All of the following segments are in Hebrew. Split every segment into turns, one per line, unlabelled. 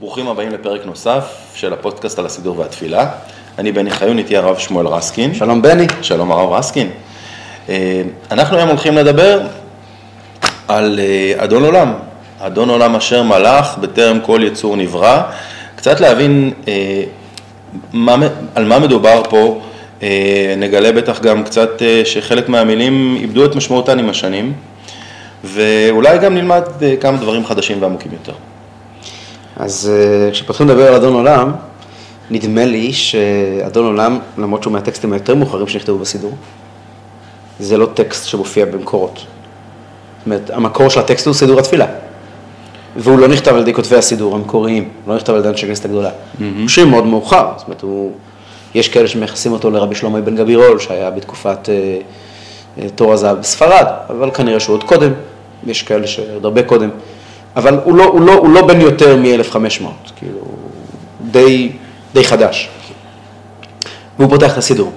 ברוכים הבאים לפרק נוסף של הפודקאסט על הסידור והתפילה. אני בני חיון, איתי הרב שמואל רסקין.
שלום בני.
שלום הרב רסקין. אה, אנחנו היום הולכים לדבר על אה, אדון עולם, אדון עולם אשר מלך בטרם כל יצור נברא. קצת להבין אה, מה, על מה מדובר פה, נגלה בטח גם קצת שחלק מהמילים איבדו את משמעותן עם השנים, ואולי גם נלמד כמה דברים חדשים ועמוקים יותר.
אז כשפותחים לדבר על אדון עולם, נדמה לי שאדון עולם, למרות שהוא מהטקסטים היותר מאוחרים שנכתבו בסידור, זה לא טקסט שמופיע במקורות. זאת אומרת, המקור של הטקסט הוא סידור התפילה. והוא לא נכתב על ידי כותבי הסידור המקוריים, לא נכתב על ידי אנשי הכנסת הגדולה. Mm-hmm. הוא שיר מאוד מאוחר, זאת אומרת, הוא... יש כאלה שמייחסים אותו לרבי שלמה בן גבירול, שהיה בתקופת אה, אה, תור הזהב בספרד, אבל כנראה שהוא עוד קודם, יש כאלה שעוד הרבה קודם, אבל הוא לא, הוא לא, הוא לא בן יותר מ-1500, כאילו, די, די חדש. והוא פותח את הסידור.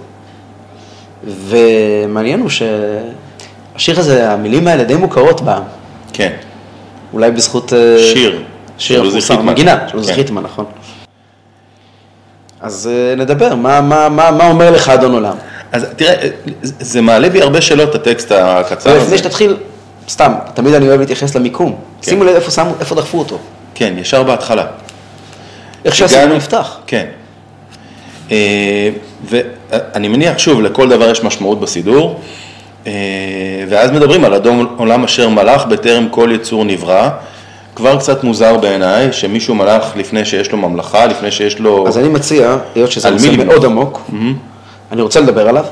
ומעניין הוא שהשיר הזה, המילים האלה די מוכרות בעם.
כן.
אולי בזכות... אה,
שיר.
שיר מפורסם, מגינה, של עוזי כן. חיטמן, נכון. אז אה, נדבר, מה, מה, מה, מה אומר לך אדון עולם?
אז תראה, זה מעלה בי הרבה שאלות, הטקסט הקצר הזה.
לפני שתתחיל, סתם, תמיד אני אוהב להתייחס למיקום. כן. שימו לב איפה, שמו, איפה דחפו אותו.
כן, ישר בהתחלה.
איך שהסיפור נפתח.
כן. אה, ואני מניח, שוב, לכל דבר יש משמעות בסידור, אה, ואז מדברים על אדום עולם אשר מלך בטרם כל יצור נברא. כבר קצת מוזר בעיניי שמישהו מלך לפני שיש לו ממלכה, לפני שיש לו...
אז אני מציע, היות שזה נושא מאוד עמוק, mm-hmm. אני רוצה לדבר עליו,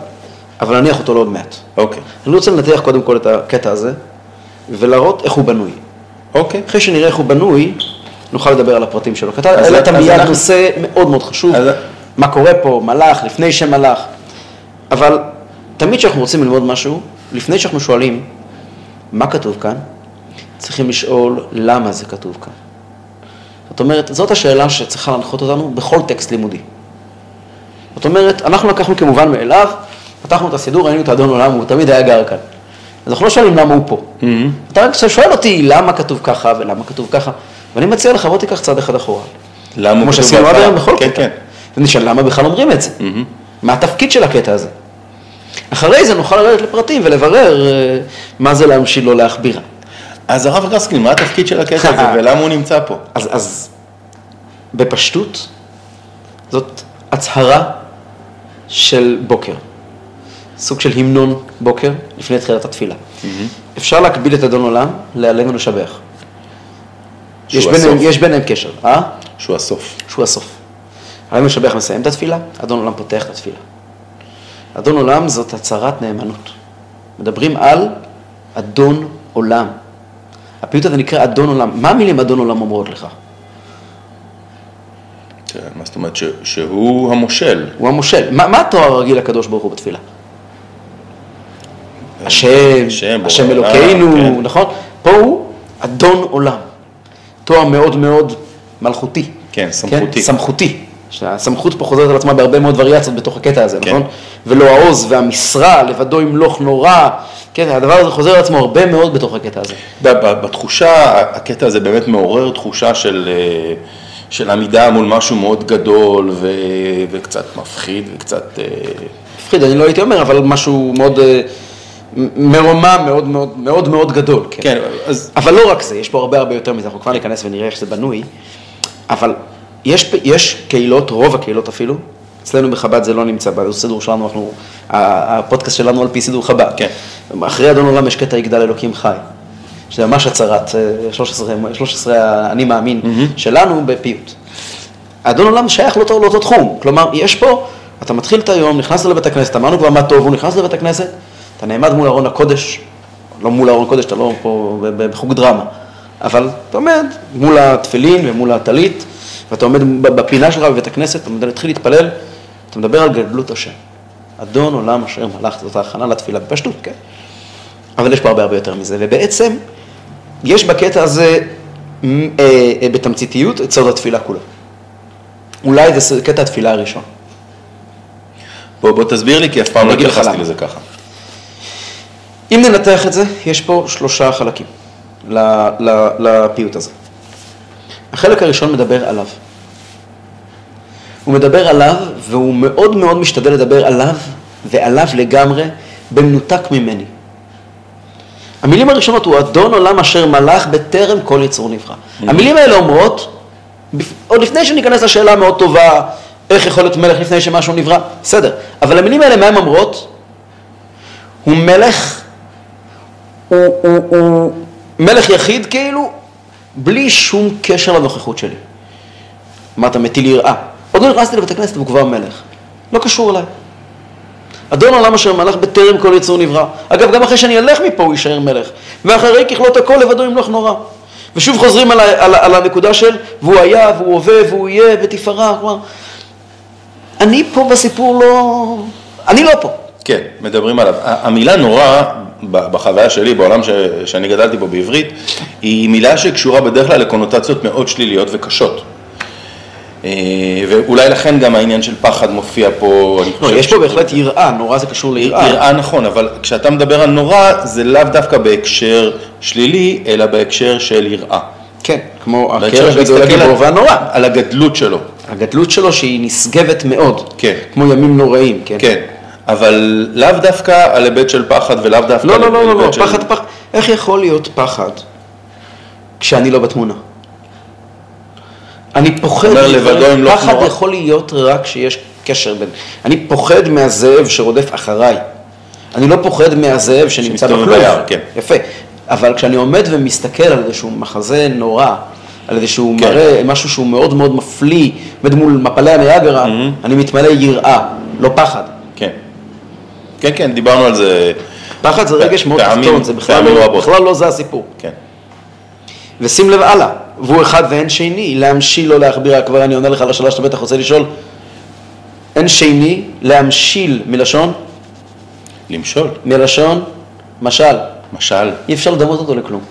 אבל נניח אותו לעוד מעט.
אוקיי. Okay.
אני רוצה לנתח קודם כל את הקטע הזה, ולהראות איך הוא בנוי.
אוקיי.
אחרי שנראה איך הוא בנוי, נוכל לדבר על הפרטים שלו. אתה העלית מיד אנחנו... נושא מאוד מאוד חשוב. אז... מה קורה פה, מלאך, לפני שמלאך. אבל תמיד כשאנחנו רוצים ללמוד משהו, לפני שאנחנו שואלים מה כתוב כאן, צריכים לשאול למה זה כתוב כאן. זאת אומרת, זאת השאלה שצריכה להנחות אותנו בכל טקסט לימודי. זאת אומרת, אנחנו לקחנו כמובן מאליו, פתחנו את הסידור, ראינו את האדון עולם, הוא תמיד היה גר כאן. אז אנחנו לא שואלים למה הוא פה. Mm-hmm. אתה רק שואל אותי למה כתוב ככה ולמה כתוב ככה, ואני מציע לך, בוא תיקח צעד אחד אחורה.
למה?
כמו שעשינו עד היום בכל
כן, כן.
ונשאל למה בכלל אומרים את זה, mm-hmm. מה התפקיד של הקטע הזה. אחרי זה נוכל לרדת לפרטים ולברר אה, מה זה להמשיל לא להכבירה.
אז הרב רסקין, מה התפקיד של הקטע הזה ולמה הוא נמצא פה?
אז, אז בפשטות, זאת הצהרה של בוקר, סוג של המנון בוקר לפני תחילת התפילה. Mm-hmm. אפשר להקביל את אדון עולם לעלינו לשבח. יש ביניהם, יש ביניהם קשר, אה?
שהוא הסוף.
שהוא הסוף. הרב משבח מסיים את התפילה, אדון עולם פותח את התפילה. אדון עולם זאת הצהרת נאמנות. מדברים על אדון עולם. הפיוט הזה נקרא אדון עולם. מה המילים אדון עולם אומרות לך?
כן, מה זאת אומרת? שהוא המושל.
הוא המושל. מה, מה התואר הרגיל לקדוש ברוך הוא בתפילה? השם, השם, השם אלוקינו, כן. נכון? פה הוא אדון עולם. תואר מאוד מאוד מלכותי.
כן, סמכותי. כן?
סמכותי. שהסמכות פה חוזרת על עצמה בהרבה מאוד וריאציות בתוך הקטע הזה, כן. נכון? ולא העוז והמשרה, לבדו ימלוך נורא, כן, הדבר הזה חוזר על עצמו הרבה מאוד בתוך הקטע הזה.
בתחושה, הקטע הזה באמת מעורר תחושה של, אה, של עמידה מול משהו מאוד גדול ו, וקצת מפחיד וקצת... אה,
מפחיד, אני לא הייתי אומר, אבל משהו מאוד... מרומם מאוד מאוד מאוד מאוד גדול, כן. כן אז... אבל לא רק זה, יש פה הרבה הרבה יותר מזה, אנחנו כבר ניכנס ונראה איך זה בנוי, אבל יש, יש קהילות, רוב הקהילות אפילו, אצלנו בחב"ד זה לא נמצא, בסידור שלנו, אנחנו, הפודקאסט שלנו על פי סידור חב"ד.
כן.
אחרי אדון עולם יש קטע יגדל אלוקים חי, שזה ממש הצהרת 13, אה, 13 אני מאמין mm-hmm. שלנו בפיוט. אדון עולם שייך לאותו, לאותו תחום, כלומר, יש פה, אתה מתחיל את היום, נכנס לבית הכנסת, אמרנו כבר מה טוב, הוא נכנס לבית הכנסת, אתה נעמד מול ארון הקודש, לא מול ארון הקודש, אתה לא פה בחוג דרמה, אבל אתה עומד מול התפילין ומול הטלית, ואתה עומד בפינה שלך בבית הכנסת, אתה מתחיל להתפלל, אתה מדבר על גדלות השם. אדון עולם אשר מלך, זאת ההכנה לתפילה בפשטות, כן? אבל יש פה הרבה הרבה יותר מזה, ובעצם יש בקטע הזה אה, אה, בתמציתיות את סוד התפילה כולה. אולי זה קטע התפילה הראשון.
בוא, בוא תסביר לי, כי אף פעם לא התייחסתי לזה ככה.
אם ננתח את זה, יש פה שלושה חלקים לפיוט הזה. החלק הראשון מדבר עליו. הוא מדבר עליו, והוא מאוד מאוד משתדל לדבר עליו, ועליו לגמרי, במנותק ממני. המילים הראשונות הוא אדון עולם אשר מלך בטרם כל יצור נברא. המילים האלה אומרות, עוד לפני שניכנס לשאלה המאוד טובה, איך יכול להיות מלך לפני שמשהו נברא, בסדר. אבל המילים האלה, מה הן אומרות? הוא מלך, הוא, הוא, הוא מלך יחיד כאילו, בלי שום קשר לנוכחות שלי. מה אתה מטיל יראה? עוד לא נכנסתי לבית הכנסת והוא כבר מלך. לא קשור אליי. אדון עולם אשר מלך בטרם כל יצור נברא. אגב, גם אחרי שאני אלך מפה הוא יישאר מלך. ואחרי ככלות הכל לבדו ימלוך נורא. ושוב חוזרים על, על, על הנקודה של והוא היה והוא הווה והוא יהיה בתפארה. כלומר, אני פה בסיפור לא... אני לא פה.
כן, מדברים עליו. המילה נורא, בחוויה שלי, בעולם ש, שאני גדלתי בו בעברית, היא מילה שקשורה בדרך כלל לקונוטציות מאוד שליליות וקשות. אה, ואולי לכן גם העניין של פחד מופיע פה.
לא, יש פה בהחלט יראה, נורא זה קשור ליראה.
יראה נכון, אבל כשאתה מדבר על נורא, זה לאו דווקא בהקשר שלילי, אלא בהקשר של יראה.
כן, כמו הקרש הגדול הגיבור והנורא.
על הגדלות שלו.
הגדלות שלו שהיא נשגבת מאוד.
כן.
כמו ימים נוראים, כן.
כן, אבל לאו דווקא על היבט של פחד ולאו דווקא
לא,
על
לא, לא, לא, לא,
היבט של...
פחד, פחד. איך יכול להיות פחד כשאני לא בתמונה? אני פוחד,
לבדו ימלוך
פחד
נורא.
יכול להיות רק כשיש קשר בין, אני פוחד מהזאב שרודף אחריי, אני לא פוחד מהזאב שנמצא בכלוב,
כן.
יפה, אבל כשאני עומד ומסתכל על איזשהו מחזה נורא, על איזשהו
כן.
מראה, משהו שהוא מאוד מאוד מפליא, עומד מול מפלי הניאגרה, אני מתמלא יראה, לא פחד.
כן. כן, כן, דיברנו על זה.
פחד זה רגש מאוד תחתון, זה בכלל לא. בכלל לא זה הסיפור.
כן.
ושים לב הלאה, והוא אחד ואין שני, להמשיל או להכבירה, כבר אני עונה לך על השאלה שאתה בטח רוצה לשאול. אין שני, להמשיל, מלשון?
למשול,
מלשון משל.
משל,
אי אפשר לדמות אותו לכלום.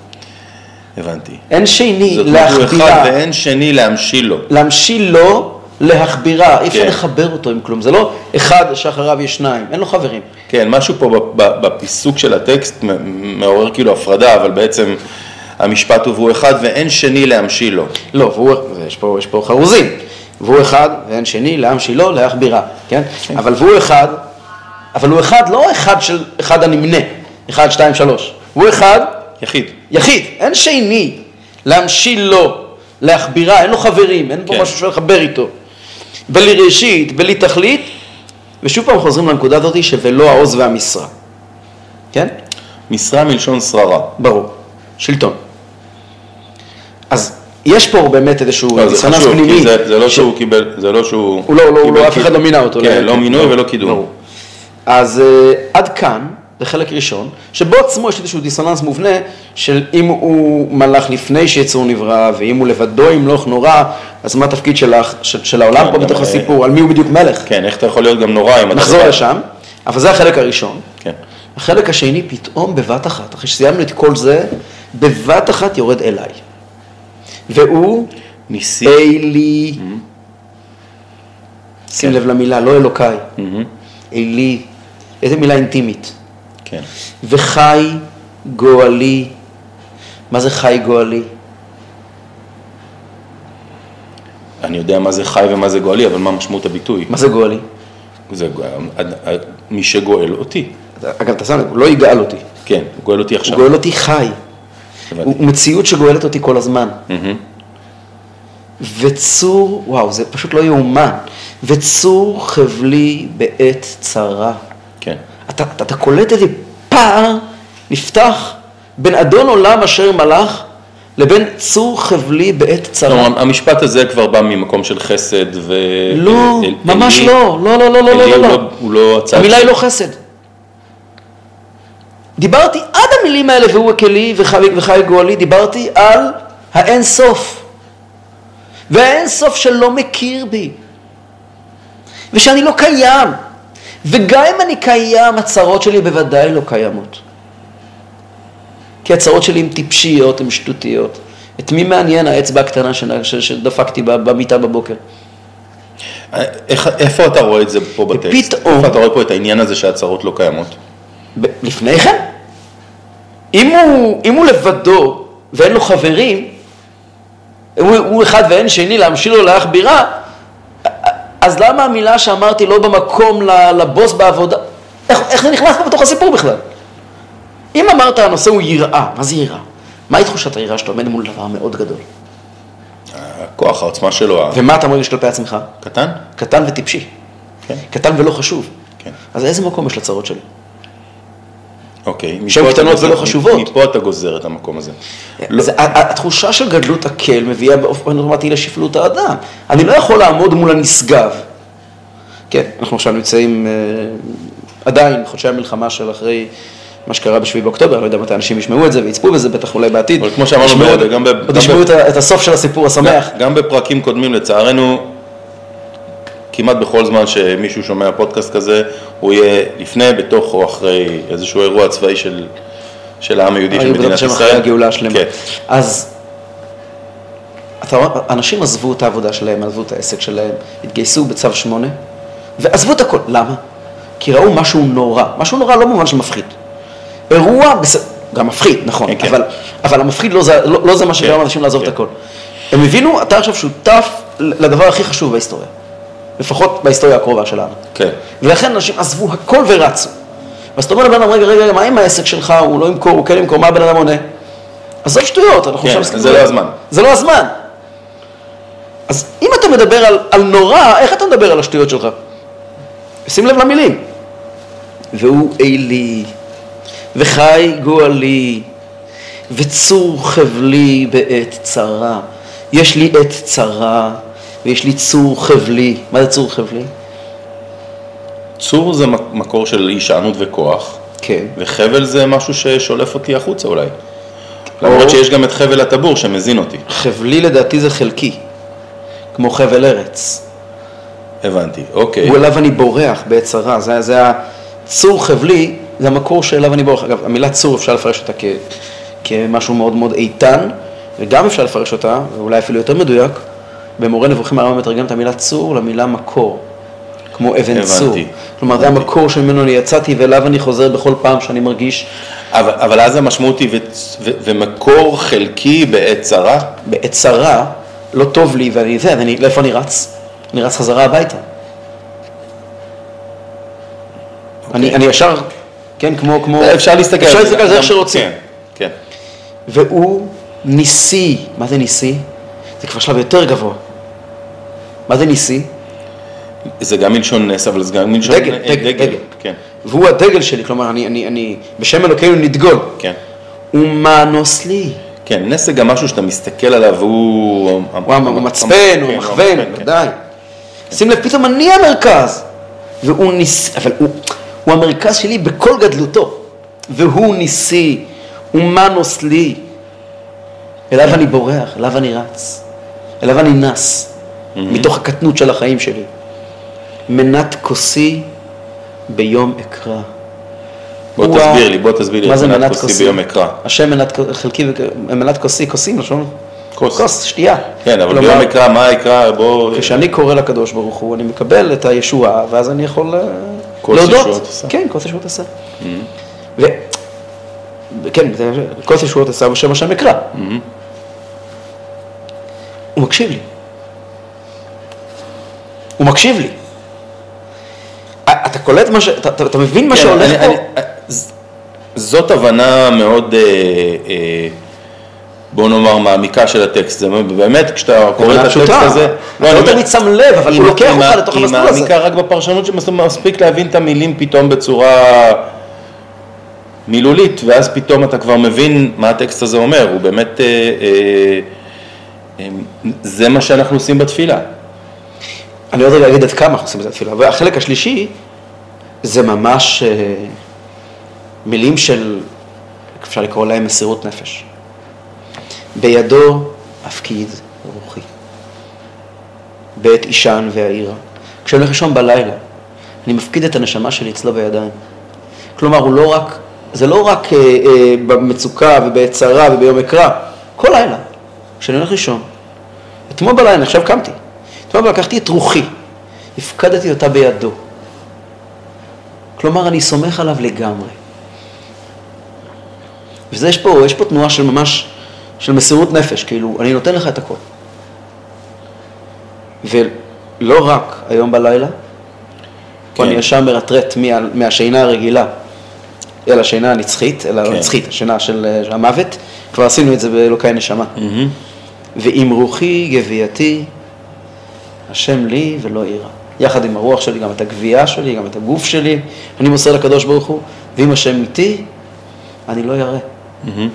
הבנתי.
אין שני,
זאת אומרת, הוא אחד. ואין שני להמשיל לו.
להמשיל לו, להכבירה. אי אפשר
כן.
לחבר אותו עם כלום. זה לא אחד שאחריו יש שניים, אין לו חברים.
כן, משהו פה בפיסוק של הטקסט מעורר כאילו הפרדה, אבל בעצם המשפט הוא והוא אחד ואין שני להמשיל לו.
לא, והוא, יש פה, יש פה חרוזים. והוא אחד, ואין שני, להמשילו, להכבירה, כן? אבל והוא אחד, אבל הוא אחד, לא אחד של אחד הנמנה, אחד, שתיים, שלוש. הוא אחד,
יחיד.
יחיד, אין שני, להמשיל לו, להכבירה, אין לו חברים, אין פה
כן.
משהו שאפשר לחבר איתו. בלי ראשית, בלי תכלית, ושוב פעם חוזרים לנקודה הזאת שבלא העוז והמשרה, כן?
משרה מלשון שררה.
ברור, שלטון. אז יש פה באמת איזשהו
לא,
דיסוננס
חשוב,
פנימי.
זה- זה לא
ש-
שהוא קיבל, זה לא שהוא...
הוא לא, הוא לא,
קיבל
לא, אף אחד לא מינה אותו.
כן, לא מינוי ולא קידום.
ברור. אז אה, עד כאן, זה חלק ראשון, שבו עצמו יש איזשהו דיסוננס מובנה של אם הוא מלך לפני שיצור נברא, ואם הוא לבדו ימלוך נורא, אז מה התפקיד שלך, של, של העולם
כן,
פה בתוך
אה,
הסיפור, על מי הוא בדיוק מלך?
כן, איך אתה יכול להיות גם נורא אם אתה...
נחזור? לשם, אבל זה החלק הראשון.
כן.
החלק השני, פתאום בבת אחת, אחרי שסיימנו את כל זה, בבת אחת יורד אליי. והוא
ניסי.
אלי,
Mm-hmm.
שים
כן.
לב למילה, לא אלוקיי,
מהמם.
אלי, איזה מילה אינטימית.
כן.
וחי גואלי, מה זה חי גואלי?
אני יודע מה זה חי ומה זה גואלי, אבל מה משמעות הביטוי?
מה זה גואלי?
זה גו- מי שגואל אותי.
אגב, אתה שם לב, הוא לא יגאל אותי,
כן, הוא גואל אותי עכשיו.
הוא גואל אותי חי. הוא מציאות שגואלת אותי כל הזמן. וצור, וואו, זה פשוט לא יאומן. וצור חבלי בעת צרה. אתה, אתה, אתה קולט איזה פער נפתח בין אדון עולם אשר מלך לבין צור חבלי בעת צרה.
כלומר, המשפט הזה כבר בא ממקום של חסד ו...
לא,
אל-
ממש
אלי-
לא, לא, לא, לא, לא,
אלי
לא,
הוא
לא.
הוא לא הצד...
המילה היא לא חסד. דיברתי עד המילים האלה, והוא כלי וחי, וחי גואלי, דיברתי על האין סוף. והאין סוף שלא מכיר בי. ושאני לא קיים. וגם אם אני קיים, הצרות שלי בוודאי לא קיימות. כי הצרות שלי הן טיפשיות, הן שטותיות. את מי מעניין האצבע הקטנה שדפקתי במיטה בבוקר?
איך, איפה אתה רואה את זה פה בטקסט?
ופתאום-
איפה אתה רואה פה את העניין הזה שהצהרות לא קיימות?
ב- לפני כן. אם הוא, אם הוא לבדו ואין לו חברים, הוא, הוא אחד ואין שני, להמשיל לו לאח בירה, אז למה המילה שאמרתי לא במקום לבוס בעבודה, איך, איך זה נכנס פה בתוך הסיפור בכלל? אם אמרת הנושא הוא יראה, מה זה יראה? מהי תחושת היראה שאתה עומד מול דבר מאוד גדול?
הכוח, העוצמה שלו.
ומה אתה מרגיש כלפי עצמך?
קטן?
קטן וטיפשי.
כן.
קטן ולא חשוב.
כן.
אז איזה מקום יש לצרות שלי?
אוקיי.
שהן קטנות ולא חשובות.
מפה אתה גוזר את המקום הזה. לא-
זה, התחושה של גדלות הקל מביאה באופן אוטומטי לשפלות האדם. אני לא יכול לעמוד מול הנשגב. כן, אנחנו עכשיו נמצאים אה, עדיין חודשי המלחמה של אחרי מה שקרה בשביעי באוקטובר, אני לא יודע מתי אנשים ישמעו את זה ויצפו בזה, בטח אולי בעתיד.
אבל כמו שאמרנו, גם ב-
עוד ישמעו את הסוף של הסיפור השמח.
גם בפרקים קודמים, לצערנו, כמעט בכל זמן שמישהו שומע פודקאסט כזה, הוא יהיה לפני, בתוך או אחרי איזשהו אירוע צבאי של, של העם היהודי, של מדינת ישראל.
אחרי הגאולה השלמה.
כן.
אז אתה אנשים עזבו את העבודה שלהם, עזבו את העסק שלהם, התגייסו בצו שמונה, ועזבו את הכל. למה? כי ראו משהו נורא. משהו נורא לא במובן של מפחיד. אירוע, בס... גם מפחיד, נכון,
כן, כן.
אבל, אבל המפחיד לא זה, לא, לא זה מה שגרם
כן,
לאנשים לעזוב
כן.
את הכל. הם הבינו, אתה עכשיו שותף לדבר הכי חשוב בהיסטוריה. לפחות בהיסטוריה הקרובה שלנו.
כן.
ולכן אנשים עזבו הכל ורצו. ואז אתה אומר לבן אדם, רגע, רגע, מה עם העסק שלך, הוא לא ימכור, הוא כן ימכור, מה הבן אדם עונה? עזוב שטויות, אנחנו
כן,
עכשיו מסתכלים-
זה לא הזמן.
זה לא הזמן. אז אם אתה מדבר על, על נורא, איך אתה מדבר על השטויות שלך? שים לב למילים. והוא אלי, וחי גואלי, וצור חבלי בעת צרה. יש לי עת צרה, ויש לי צור חבלי. מה זה צור חבלי?
צור זה מק- מקור של הישענות וכוח,
כן.
וחבל זה משהו ששולף אותי החוצה אולי. למרות שיש גם את חבל הטבור שמזין אותי.
חבלי לדעתי זה חלקי, כמו חבל ארץ.
הבנתי, אוקיי.
הוא אליו אני בורח בעת צרה, זה, זה הצור חבלי, זה המקור שאליו אני בורח. אגב, המילה צור אפשר לפרש אותה כ, כמשהו מאוד מאוד איתן, וגם אפשר לפרש אותה, ואולי אפילו יותר מדויק, במורה נבוכים הרמב"ם מתרגם את המילה צור למילה מקור, כמו אבן
הבנתי,
צור. כלומר, זה
הבנתי.
המקור שממנו אני יצאתי ואליו אני חוזר בכל פעם שאני מרגיש
אבל, אבל אז המשמעות היא ו, ו, ומקור חלקי בעת צרה?
בעת צרה, לא טוב לי ואני זה, אז אני, לאיפה אני רץ? אני רץ חזרה הביתה. אני, אני ישר, כן, כמו, כמו...
אפשר להסתכל
אפשר להסתכל על זה איך שרוצים.
כן, כן.
והוא ניסי. מה זה ניסי? זה כבר שלב יותר גבוה. מה זה ניסי?
זה גם מלשון נס, אבל זה גם מלשון
דגל, דגל, דגל.
כן,
והוא הדגל שלי, כלומר, אני, אני, אני בשם אלוקינו נדגול.
כן.
ומאנוס לי.
כן, נס זה גם משהו שאתה מסתכל עליו והוא...
הוא המצפן, הוא
כן,
המכוון,
כן.
ודאי. שים לב, פתאום אני המרכז. והוא ניסי, אבל הוא, הוא המרכז שלי בכל גדלותו. והוא ניסי, הוא מנוס לי. אליו אני בורח, אליו אני רץ. אליו אני נס. מתוך הקטנות של החיים שלי. מנת כוסי ביום אקרא.
בוא
הוא
תסביר לי, בוא תסביר לי
מה זה
מנת כוסי
כוסי?
ביום אקרא.
השם מנת חלקי, מנת כוסי, כוסים, לשון?
כוס.
כוס, שתייה.
כן, אבל
כלומר,
ביום אקרא, מה יקרא? בוא...
כשאני קורא לקדוש ברוך הוא, אני מקבל את הישועה, ואז אני יכול אה,
כוס
להודות.
ישועות עשה.
כן, כוס ישועות עשה. ו... כן, כוס ישועות עשה בשם השם אקרא. הוא מקשיב לי. הוא מקשיב לי. א- אתה קולט מה ש... אתה- אתה אתה מבין מה
כן,
שהולך
אני-
פה?
אני- ז- זאת הבנה מאוד, אה, אה, בוא נאמר, מעמיקה של הטקסט. זה באמת, כשאתה קורא את הטקסט. הזה...
אתה לא
אומר,
תמיד שם לב, אבל
היא-
הוא לוקח
היא
אותך לתוך
היא
המסלול הזה.
מעמיקה רק בפרשנות שמספיק להבין את המילים פתאום בצורה מילולית, ואז פתאום אתה כבר מבין מה הטקסט הזה אומר. הוא באמת... אה, אה, אה, זה מה שאנחנו עושים בתפילה.
אני עוד רגע אגיד עד כמה אנחנו עושים את התפילה. והחלק השלישי זה ממש אה, מילים של, אפשר לקרוא להם מסירות נפש. בידו הפקיד רוחי. בעת אישן והעירה. כשאני הולך לישון בלילה, אני מפקיד את הנשמה שלי אצלו בידיים. כלומר, הוא לא רק, זה לא רק אה, אה, במצוקה ובעת צרה וביום אקרא, כל לילה, כשאני הולך לישון, אתמול בלילה, עכשיו קמתי, בלילה לקחתי את רוחי, הפקדתי אותה בידו. כלומר, אני סומך עליו לגמרי. וזה יש פה, יש פה תנועה של ממש, של מסירות נפש, כאילו, אני נותן לך את הכל. ולא רק היום בלילה,
כן.
אני ישר מרטרט מה, מהשינה הרגילה אל השינה הנצחית, אל
כן.
הנצחית, השינה של של המוות, כבר עשינו את זה באלוקי נשמה.
מהמם.
ועם רוחי גווייתי, השם לי ולא יירא. יחד עם הרוח שלי, גם את הגבייה שלי, גם את הגוף שלי, אני מוסר לקדוש ברוך הוא, ואם השם איתי, אני לא ירא.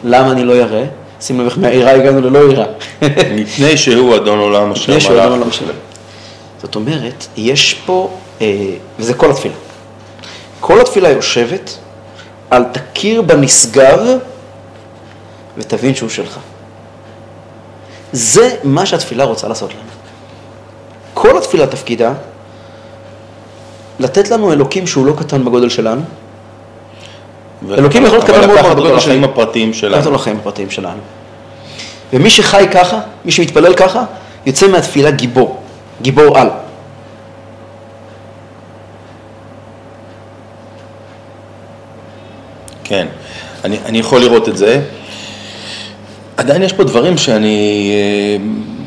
למה אני לא ירא? שים לב איך מהיראה הגענו ללא יראה.
מפני שהוא אדון עולם אשר
יש אדם
מלך.
עולם שלם. זאת אומרת, יש פה, אה, וזה כל התפילה. כל התפילה יושבת על תכיר בנשגב ותבין שהוא שלך. זה מה שהתפילה רוצה לעשות לנו. כל התפילה תפקידה לתת לנו אלוקים שהוא לא קטן בגודל שלנו,
ו-
אלוקים יכול להיות
אבל
קטן מאוד
לקחת
בגודל
אותו
שלי.
לחיים הפרטיים
לקחת אותו
שלנו.
לחיים הפרטיים שלנו. ומי שחי ככה, מי שמתפלל ככה, יוצא מהתפילה גיבור, גיבור על.
כן, אני, אני יכול לראות את זה. עדיין יש פה דברים שאני, אה,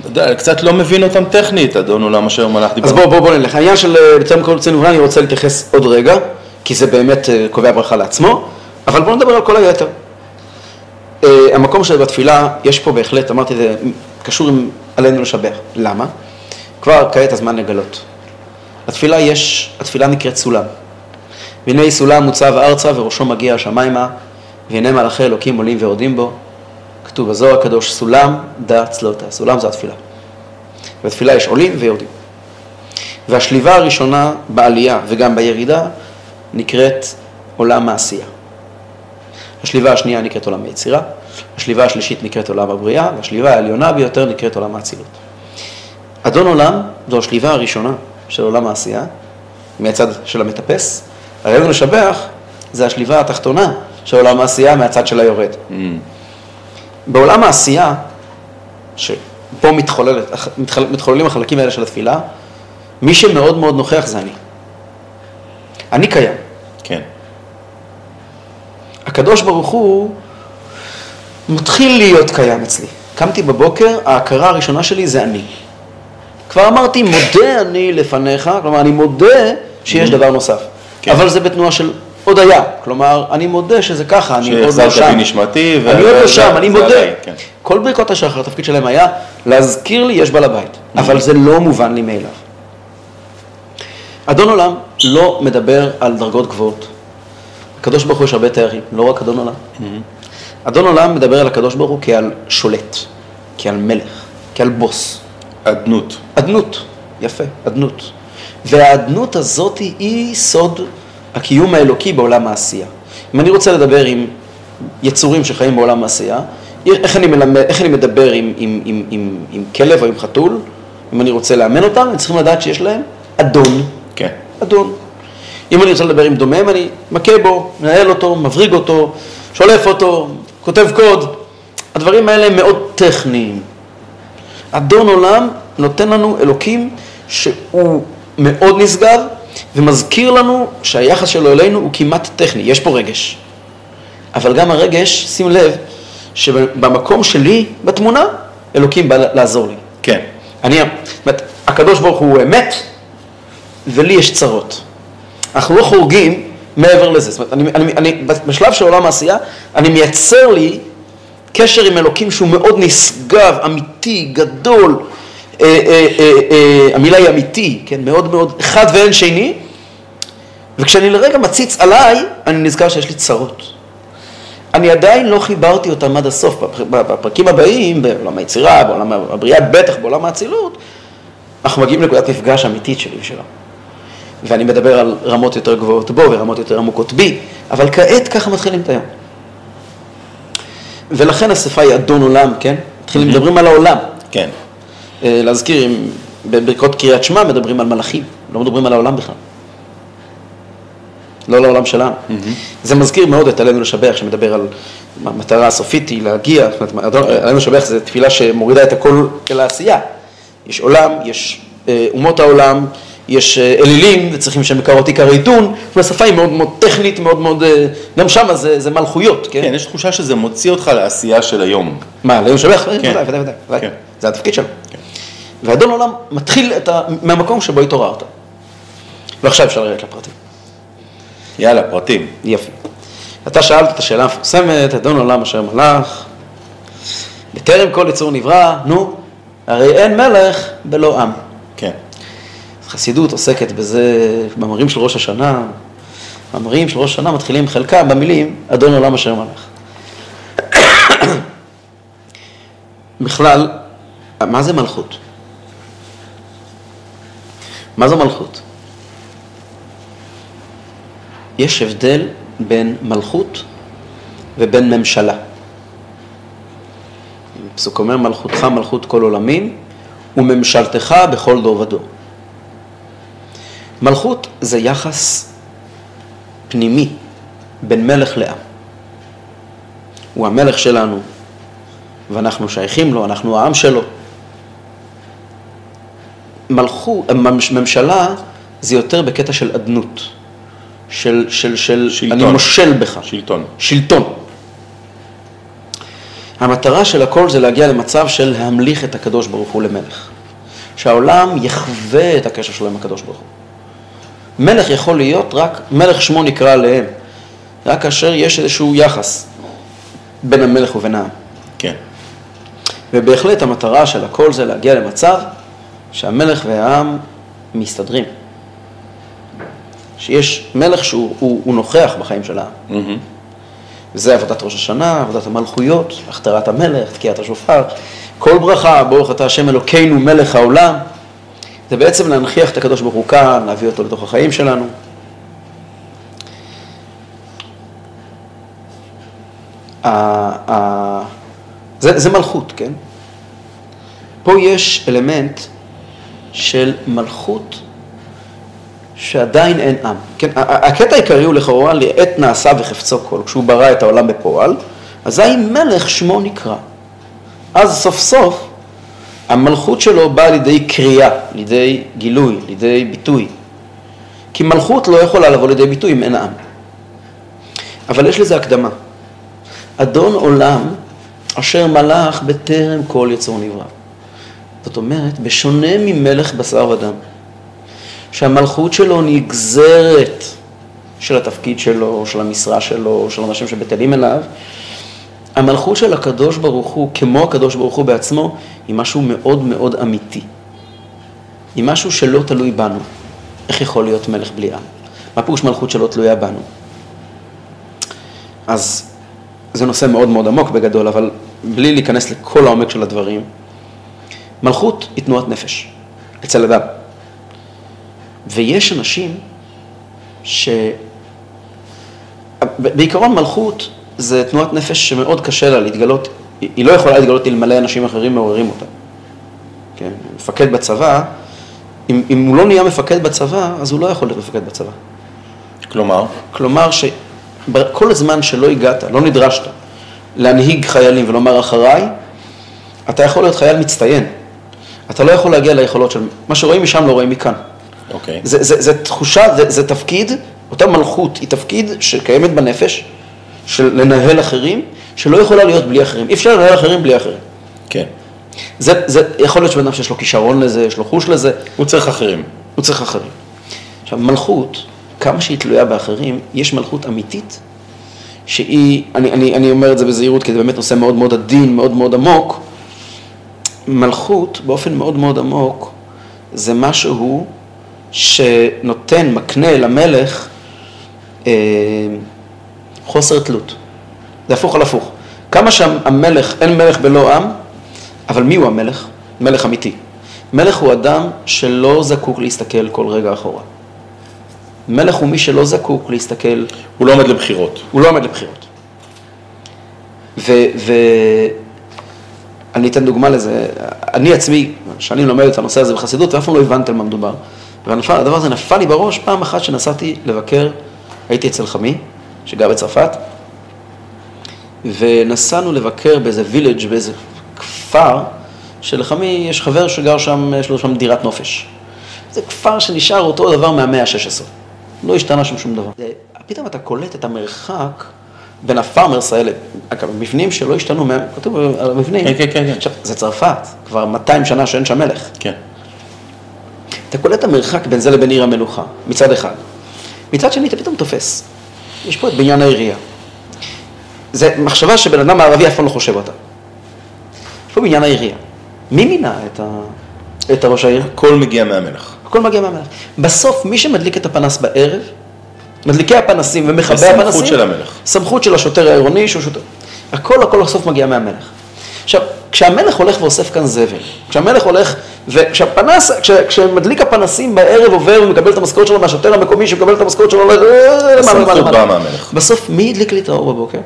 יודע, קצת לא מבין אותם טכנית, אדון עולם אשר מלך דיבר.
אז בואו בוא, בוא נלך. העניין של אה, בצלם כל ובנה, אני רוצה להתייחס עוד רגע, כי זה באמת אה, קובע ברכה לעצמו, אבל בואו נדבר על כל היתר. אה, המקום של בתפילה, יש פה בהחלט, אמרתי, זה קשור עם עלינו לשבח. למה? כבר כעת הזמן לגלות. התפילה יש, התפילה נקראת סולם. והנה סולם מוצב ארצה וראשו מגיע השמיימה, והנה מלאכי אלוקים עולים ויורדים בו. כתוב בזוהר הקדוש, סולם דע צלותה. סולם זה התפילה. בתפילה יש עולים ויורדים. והשליבה הראשונה בעלייה וגם בירידה נקראת עולם העשייה. השליבה השנייה נקראת עולם היצירה, השליבה השלישית נקראת עולם הבריאה, והשליבה העליונה ביותר נקראת עולם האצילות. אדון עולם זו השליבה הראשונה של עולם העשייה, מהצד של המטפס, עלינו לשבח זה השליבה התחתונה של עולם העשייה מהצד של היורד.
Mm,
בעולם העשייה, שפה מתחוללת, מתחל- מתחוללים החלקים האלה של התפילה, מי שמאוד מאוד נוכח זה אני. אני קיים.
כן,
הקדוש ברוך הוא מתחיל להיות קיים אצלי. קמתי בבוקר, ההכרה הראשונה שלי זה אני. כבר אמרתי, מודה אני לפניך, כלומר, אני מודה שיש דבר נוסף.
כן.
אבל זה בתנועה של הודיה, כלומר, אני מודה שזה ככה, אני עוד לא
שהחזרת
שם.
בי נשמתי, ו-
אני עוד לא שם, אני מודה.
כן.
כל ברכות השחר, התפקיד שלהם היה להזכיר לי יש בעל הבית, אבל זה לא מובן לי מאליו. אדון עולם לא מדבר על דרגות גבוהות. הקדוש ברוך הוא יש הרבה תארים, לא רק אדון עולם. אדון עולם מדבר על הקדוש ברוך הוא כעל שולט, כעל מלך, כעל בוס.
אדנות.
אדנות, יפה, אדנות. והאדנות הזאת היא סוד הקיום האלוקי בעולם העשייה. אם אני רוצה לדבר עם יצורים שחיים בעולם העשייה, איך אני, מלמד, איך אני מדבר עם, עם, עם, עם, עם כלב או עם חתול, אם אני רוצה לאמן אותם, הם צריכים לדעת שיש להם אדון.
כן.
אדון. אם אני רוצה לדבר עם דומם, אני מכה בו, מנהל אותו, מבריג אותו, שולף אותו, כותב קוד. הדברים האלה הם מאוד טכניים. אדון עולם נותן לנו אלוקים שהוא מאוד נשגב ומזכיר לנו שהיחס שלו אלינו הוא כמעט טכני, יש פה רגש. אבל גם הרגש, שים לב, שבמקום שלי בתמונה, אלוקים בא לעזור לי.
כן.
אני, זאת אומרת, הקדוש ברוך הוא אמת, ולי יש צרות. אנחנו לא חורגים מעבר לזה. זאת אומרת, אני, אני, אני, בשלב של עולם העשייה, אני מייצר לי קשר עם אלוקים שהוא מאוד נשגב, אמיתי, גדול. אה, אה, אה, המילה היא אמיתי, כן, מאוד מאוד, אחד ואין שני. וכשאני לרגע מציץ עליי, אני נזכר שיש לי צרות. אני עדיין לא חיברתי אותם עד הסוף. בפ- בפרקים הבאים, בעולם היצירה, בעולם הבריאה, בטח בעולם האצילות, אנחנו מגיעים לנקודת מפגש אמיתית שלי ושלו. ואני מדבר על רמות יותר גבוהות בו ורמות יותר עמוקות בי, אבל כעת ככה מתחילים את היום. ולכן השפה היא אדון עולם, כן? מתחילים, מדברים על העולם.
כן.
אה, להזכיר, אם בברכות קריאת שמע מדברים על מלאכים, לא מדברים על העולם בכלל. לא לעולם שלנו. זה מזכיר מאוד את עלינו לשבח, שמדבר על המטרה הסופית היא להגיע, זאת אומרת, עלינו לשבח זה תפילה שמורידה את הכל אל העשייה. יש עולם, יש אה, אומות העולם, יש אה, אלילים, וצריכים שם מקרות עיקר עיתון, והשפה היא מאוד מאוד טכנית, מאוד מאוד, אה, גם שם זה, זה מלכויות, כן?
כן, יש תחושה שזה מוציא אותך לעשייה של היום.
מה, עלינו לשבח?
כן.
ודאי, ודאי, ודאי.
כן.
זה התפקיד שלו. ואדון עולם מתחיל את ה... מהמקום שבו התעוררת. ועכשיו אפשר לרדת לפרטים.
יאללה, פרטים.
יפה. אתה שאלת את השאלה המפורסמת, אדון עולם אשר מלך, בטרם כל יצור נברא, נו, הרי אין מלך בלא עם.
כן.
חסידות עוסקת בזה, מאמרים של ראש השנה, מאמרים של ראש השנה מתחילים חלקם במילים אדון עולם אשר מלך. בכלל, מה זה מלכות? מה זה מלכות? יש הבדל בין מלכות ובין ממשלה. הפסוק אומר, מלכותך מלכות כל עולמים, וממשלתך בכל דור ודור. מלכות זה יחס פנימי בין מלך לעם. הוא המלך שלנו, ואנחנו שייכים לו, אנחנו העם שלו. מלכות, ממשלה זה יותר בקטע של אדנות, של, של, של
שלטון.
אני מושל בך.
שלטון.
שלטון. המטרה של הכל זה להגיע למצב של להמליך את הקדוש ברוך הוא למלך. שהעולם יחווה את הקשר שלו עם הקדוש ברוך הוא. מלך יכול להיות רק, מלך שמו נקרא עליהם, רק כאשר יש איזשהו יחס בין המלך ובין העם.
כן.
ובהחלט המטרה של הכל זה להגיע למצב שהמלך והעם מסתדרים. שיש מלך שהוא הוא, הוא נוכח בחיים של העם.
מהמם.
וזה עבודת ראש השנה, עבודת המלכויות, הכתרת המלך, תקיעת השופר. כל ברכה, ברוך אתה השם אלוקינו מלך העולם, זה בעצם להנכיח את הקדוש ברוך הוא כאן, להביא אותו לתוך החיים שלנו. זה, זה מלכות, כן? פה יש אלמנט של מלכות שעדיין אין עם. כן, הקטע העיקרי הוא לכאורה לעת נעשה וחפצו כל, כשהוא ברא את העולם בפועל, אזי מלך שמו נקרא. אז סוף סוף המלכות שלו באה לידי קריאה, לידי גילוי, לידי ביטוי. כי מלכות לא יכולה לבוא לידי ביטוי אם אין עם. אבל יש לזה הקדמה. אדון עולם אשר מלך בטרם כל יצור נברא. זאת אומרת, בשונה ממלך בשר ודם, שהמלכות שלו נגזרת של התפקיד שלו, של המשרה שלו, של אנשים שבטלים אליו, המלכות של הקדוש ברוך הוא, כמו הקדוש ברוך הוא בעצמו, היא משהו מאוד מאוד אמיתי. היא משהו שלא תלוי בנו. איך יכול להיות מלך בלי עם? מה פירוש מלכות שלא תלויה בנו? אז זה נושא מאוד מאוד עמוק בגדול, אבל בלי להיכנס לכל העומק של הדברים, מלכות היא תנועת נפש אצל אדם. ויש אנשים ש... בעיקרון מלכות זה תנועת נפש שמאוד קשה לה להתגלות, היא לא יכולה להתגלות אלמלא אנשים אחרים מעוררים אותה. כן, מפקד בצבא, אם, אם הוא לא נהיה מפקד בצבא, אז הוא לא יכול להיות מפקד בצבא.
כלומר,
כלומר שכל הזמן שלא הגעת, לא נדרשת להנהיג חיילים ולומר אחריי, אתה יכול להיות חייל מצטיין. אתה לא יכול להגיע ליכולות של, מה שרואים משם לא רואים מכאן.
אוקיי.
זה, זה, זה תחושה, זה, זה תפקיד, אותה מלכות היא תפקיד שקיימת בנפש, של לנהל אחרים, שלא יכולה להיות בלי אחרים. אי אפשר לנהל אחרים בלי אחרים.
כן.
זה, זה יכול להיות שבן אדם שיש לו כישרון לזה, יש לו חוש לזה,
הוא צריך אחרים.
הוא צריך אחרים. עכשיו, מלכות, כמה שהיא תלויה באחרים, יש מלכות אמיתית, שהיא, אני, אני, אני אומר את זה בזהירות, כי זה באמת נושא מאוד מאוד עדין, מאוד מאוד עמוק. מלכות, באופן מאוד מאוד עמוק, זה משהו שנותן, מקנה למלך אה, חוסר תלות. זה הפוך על הפוך. כמה שהמלך, אין מלך בלא עם, אבל מי הוא המלך? מלך אמיתי. מלך הוא אדם שלא זקוק להסתכל כל רגע אחורה. מלך הוא מי שלא זקוק להסתכל,
הוא לא עומד לבחירות.
הוא לא עומד לבחירות. ואני אתן דוגמה לזה, אני עצמי, שנים לומד את הנושא הזה בחסידות, ואף פעם לא הבנתי על מה מדובר. והדבר הזה נפל לי בראש פעם אחת שנסעתי לבקר, הייתי אצל חמי, שגר בצרפת, ונסענו לבקר באיזה וילג', באיזה כפר, שלחמי יש חבר שגר שם, יש לו שם דירת נופש. זה כפר שנשאר אותו דבר מהמאה ה-16. לא השתנה שם שום דבר. פתאום אתה קולט את המרחק בין הפארמרס האלה, אגב, מבנים שלא השתנו, כתוב על המבנים.
כן, כן, כן, כן.
עכשיו, זה צרפת, כבר 200 שנה שאין שם מלך.
כן.
אתה קולט את המרחק בין זה לבין עיר המלוכה, מצד אחד. מצד שני, אתה פתאום תופס. יש פה את בניין העירייה. זה מחשבה שבן אדם הערבי אף פעם לא חושב אותה. יש פה בניין העירייה. מי מינה את, ה... את הראש העיר?
הכל מגיע מהמלך.
הכל מגיע מהמלך. בסוף, מי שמדליק את הפנס בערב, מדליקי הפנסים ומכבי
הסמכות
הפנסים,
של המלך.
סמכות של השוטר העירוני שהוא שוטר. הכל הכל בסוף מגיע מהמלך. עכשיו, כשהמלך הולך ואוסף כאן זבל, כשהמלך הולך, וכשהפנס, כש, כשמדליק הפנסים בערב עובר ומקבל את המשכורת שלו מהשוטר המקומי שמקבל את המשכורת שלו, אה,
הסמכות. באה מהמלך.
בסוף, מי הדליק לי את האור בבוקר?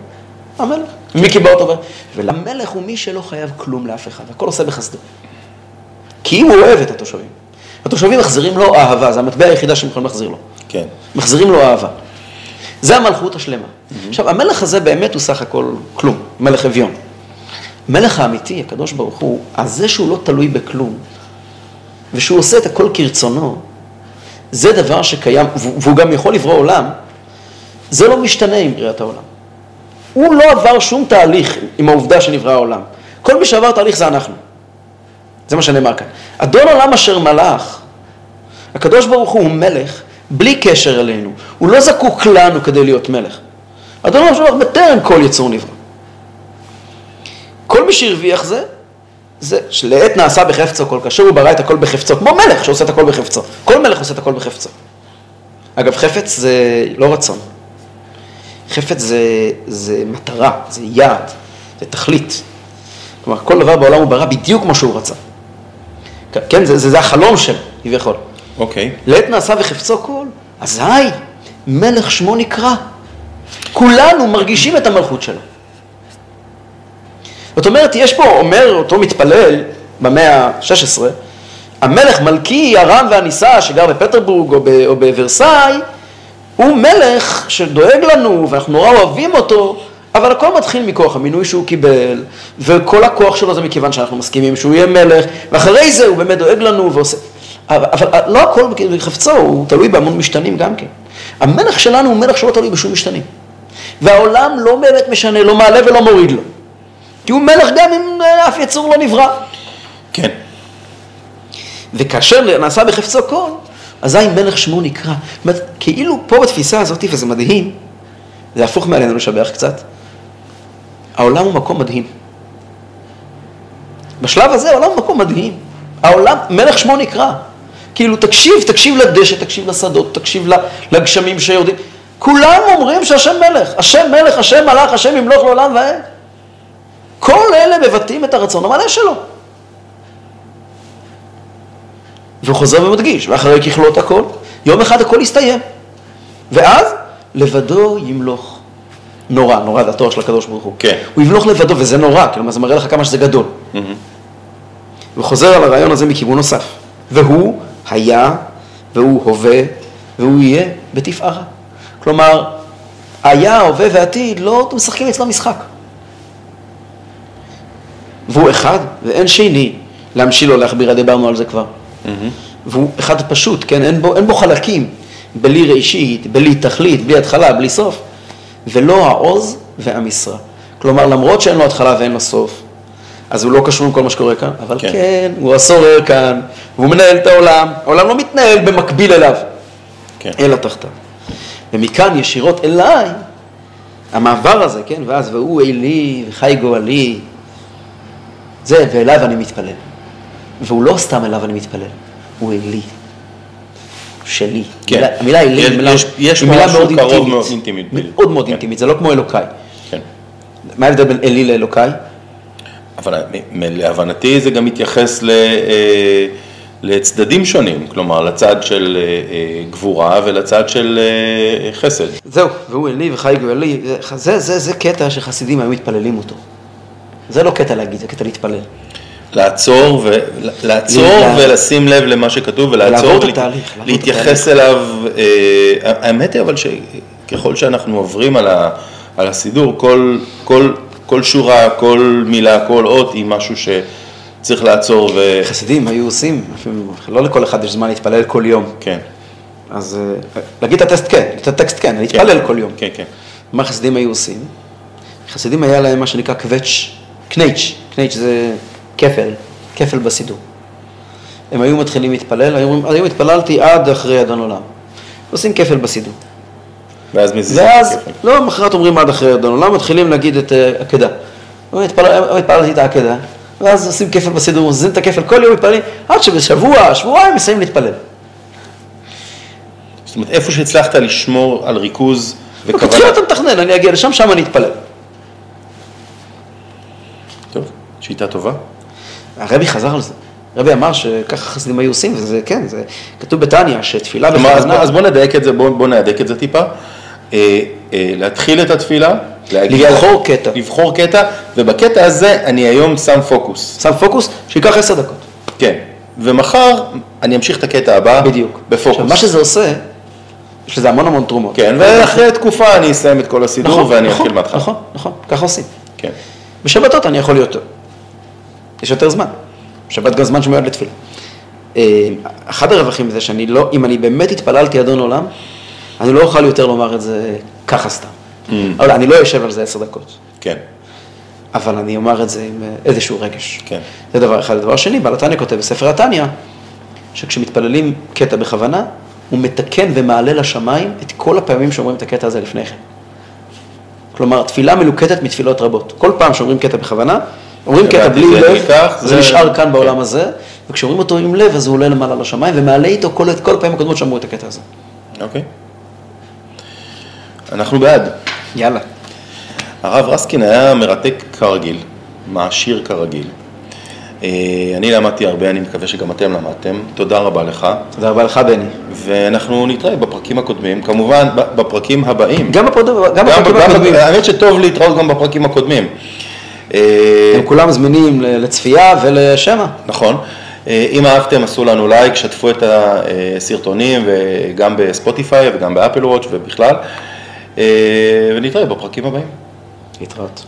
המלך. מי קיבל אותו? ולמלך הוא מי שלא חייב כלום לאף אחד, הכל עושה בחסדו. כי הוא אוהב את התושבים. התושבים מחזירים לו אהבה, זה המטבע היחידה שהם יכולים להחזיר לו.
כן.
מחזירים לו אהבה. זה המלכות השלמה. עכשיו, המלך הזה באמת הוא סך הכל כלום, מלך אביון. המלך האמיתי, הקדוש ברוך הוא, אז זה שהוא לא תלוי בכלום, ושהוא עושה את הכל כרצונו, זה דבר שקיים, והוא גם יכול לברוא עולם, זה לא משתנה עם בריאת העולם. הוא לא עבר שום תהליך עם העובדה שנברא העולם. כל מי שעבר תהליך זה אנחנו. זה מה שנאמר כאן. אדון עולם אשר מלך, הקדוש ברוך הוא הוא מלך בלי קשר אלינו. הוא לא זקוק לנו כדי להיות מלך. עולם אשר מלך בטרם כל יצור נברא. כל מי שהרוויח זה, זה שלעת נעשה בחפצו כל כאשר הוא ברא את הכל בחפצו, כמו מלך שעושה את הכל בחפצו. כל מלך עושה את הכל בחפצו. אגב, חפץ זה לא רצון. חפץ זה, זה מטרה, זה יעד, זה תכלית. כלומר, כל דבר בעולם הוא ברא בדיוק כמו שהוא רצה. כן, זה, זה, זה החלום שלו, כביכול.
אוקיי.
לעת נעשה וחפצו כל, אזי מלך שמו נקרא. כולנו מרגישים את המלכות שלו. זאת אומרת, יש פה, אומר אותו מתפלל במאה ה-16, המלך מלכי הרם והנישא שגר בפטרבורג או, ב, או בוורסאי, הוא מלך שדואג לנו ואנחנו נורא אוהבים אותו, אבל הכל מתחיל מכוח המינוי שהוא קיבל, וכל הכוח שלו זה מכיוון שאנחנו מסכימים שהוא יהיה מלך, ואחרי זה הוא באמת דואג לנו ועושה... אבל, אבל לא הכל בחפצו, הוא תלוי בהמון משתנים גם כן. המלך שלנו הוא מלך שלא תלוי בשום משתנים. והעולם לא באמת משנה, לא מעלה ולא מוריד לו. כי הוא מלך גם אם אף יצור לא נברא.
כן.
וכאשר נעשה בחפצו כל, אזי מלך שמו נקרא. זאת אומרת, כאילו פה בתפיסה הזאת, וזה מדהים, זה הפוך מעלינו לשבח קצת, העולם הוא מקום מדהים. בשלב הזה העולם הוא מקום מדהים. העולם, מלך שמו נקרא. כאילו, תקשיב, תקשיב לדשא, תקשיב לשדות, תקשיב לגשמים שיורדים. כולם אומרים שהשם מלך. השם מלך, השם מלך, השם ימלוך לעולם ועד. כל אלה מבטאים את הרצון המלא שלו. והוא חוזר ומדגיש, ואחרי ככלות הכל, יום אחד הכל יסתיים. ואז לבדו ימלוך. נורא, נורא, זה התואר של הקדוש ברוך הוא.
כן.
הוא ימלוך לבדו, וזה נורא, כלומר זה מראה לך כמה שזה גדול. הוא חוזר על הרעיון הזה מכיוון נוסף. והוא היה, והוא הווה, והוא יהיה בתפארה. כלומר, היה, הווה ועתיד, לא משחקים אצלו משחק. והוא אחד, ואין שני. להמשיל או להכבירה, דיברנו על זה כבר. והוא אחד פשוט, כן? אין בו, אין בו חלקים. בלי ראשית, בלי תכלית, בלי התחלה, בלי סוף. ולא העוז והמשרה. כלומר, למרות שאין לו התחלה ואין לו סוף, אז הוא לא קשור עם כל מה שקורה כאן, אבל
כן.
כן, כן הוא הסורר כאן, והוא מנהל את העולם. העולם לא מתנהל במקביל אליו,
כן.
אלא תחתיו. ומכאן ישירות אליי, המעבר הזה, כן, ואז והוא אלי וחי גואלי, זה, ואליו אני מתפלל. והוא לא סתם אליו אני מתפלל, הוא אלי. שלי.
כן.
מילה- המילה אלי
יש-
היא מילה,
יש- יש
מילה מאוד אינטימית.
מאוד.
מאוד
כן.
אינטימית, זה לא כמו אלוקיי.
כן.
מה ההבדל בין אלי לאלוקיי?
אבל להבנתי זה גם מתייחס ל, אה, לצדדים שונים, כלומר לצד של אה, אה, גבורה ולצד של חסד.
זהו, והוא אלי וחי גואלי, זה, זה, זה, קטע שחסידים היו מתפללים אותו. זה לא קטע להגיד, זה קטע להתפלל.
לעצור, ו... לעצור
לה-
ולשים לב למה שכתוב ולעצור, ולה-
התהליך,
להתייחס אליו, אה, האמת היא אבל שככל שאנחנו עוברים על, ה... על הסידור, כל, כל, כל שורה, כל מילה, כל אות היא משהו שצריך לעצור ו...
חסידים היו עושים, אפילו, לא לכל אחד יש זמן להתפלל כל יום.
כן,
אז אה, להגיד את הטקסט כן, את הטקסט כן, להתפלל כל יום.
כן, כן.
מה חסידים היו עושים? חסידים היה להם מה שנקרא קווץ', קנייץ', קנייץ' זה כפל, כפל בסידור. הם היו מתחילים להתפלל, היו אומרים, היום התפללתי עד אחרי אדון עולם. עושים כפל בסידור.
ואז מזיזים
ואז. לא, מחרת אומרים עד אחרי אדון עולם, מתחילים להגיד את אה, עקדה. אומרים, "התפלל- התפללתי את העקדה, ואז עושים כפל בסידור, מזיזים את הכפל, כל יום מתפללים, עד שבשבוע, שבועיים מסיימים להתפלל.
זאת אומרת, איפה שהצלחת לשמור על ריכוז וכוונה.
בתחילה אתה מתכנן, אני אגיע לשם, שם אני אתפלל.
טוב, שיטה טובה.
הרבי חזר על זה. הרבי אמר שככה חסידים היו עושים, וזה כן, זה כתוב בתניא, שתפילה
אז,
בכוונה,
אז בוא נדייק את זה, בוא, בוא נהדק את זה טיפה. אה, אה, להתחיל את התפילה, להגיע...
לבחור קטע.
לבחור קטע, ובקטע הזה אני היום שם פוקוס.
שם פוקוס, שייקח עשר דקות.
כן. ומחר אני אמשיך את הקטע הבא.
בדיוק.
בפוקוס.
עכשיו, מה שזה עושה, יש לזה המון המון תרומות.
כן, ואחרי תקופה אני אסיים את כל הסידור
נכון,
ואני
נכון,
אתחיל מההתחלה.
נכון, נכון, ככה עושים.
כן.
בשבתות אני יכול יותר. יש יותר זמן. שבת גם זמן שמיועד לתפילה. אה, אחד הרווחים זה שאני לא, אם אני באמת התפללתי אדון עולם, אני לא אוכל יותר לומר את זה ככה סתם. אבל אני לא אשב על זה עשר דקות.
כן.
אבל אני אומר את זה עם אה, איזשהו רגש.
כן.
זה דבר אחד. דבר שני, בעל התניא כותב בספר התניא, שכשמתפללים קטע בכוונה, הוא מתקן ומעלה לשמיים את כל הפעמים שאומרים את הקטע הזה לפני כן. כלומר, תפילה מלוקטת מתפילות רבות. כל פעם שאומרים קטע בכוונה, אומרים קטע בלי לב,
נפתח,
זה
זה-
נשאר כאן
כן.
בעולם הזה, וכשאומרים אותו עם לב, אז הוא עולה למעלה לשמיים, ומעלה איתו כל, כל הפעמים הקודמות שאמרו את הקטע הזה.
אוקיי. אנחנו בעד.
יאללה.
הרב רסקין היה מרתק כרגיל, מעשיר כרגיל. אה, אני למדתי הרבה, אני מקווה שגם אתם למדתם. תודה רבה לך.
תודה רבה לך, בני.
ואנחנו נתראה בפרקים הקודמים, כמובן בפרקים הבאים.
גם בפרקים גם
גם-
בפרקים הקודמים.
האמת שטוב להתראות גם בפרקים הקודמים. אה,
הם כולם זמינים לצפייה ולשמע.
נכון. אה, אם אהבתם, עשו לנו לייק, שתפו את הסרטונים, וגם בספוטיפיי וגם באפל וואץ' ובכלל. אה, ונתראה בפרקים הבאים.
להתראות.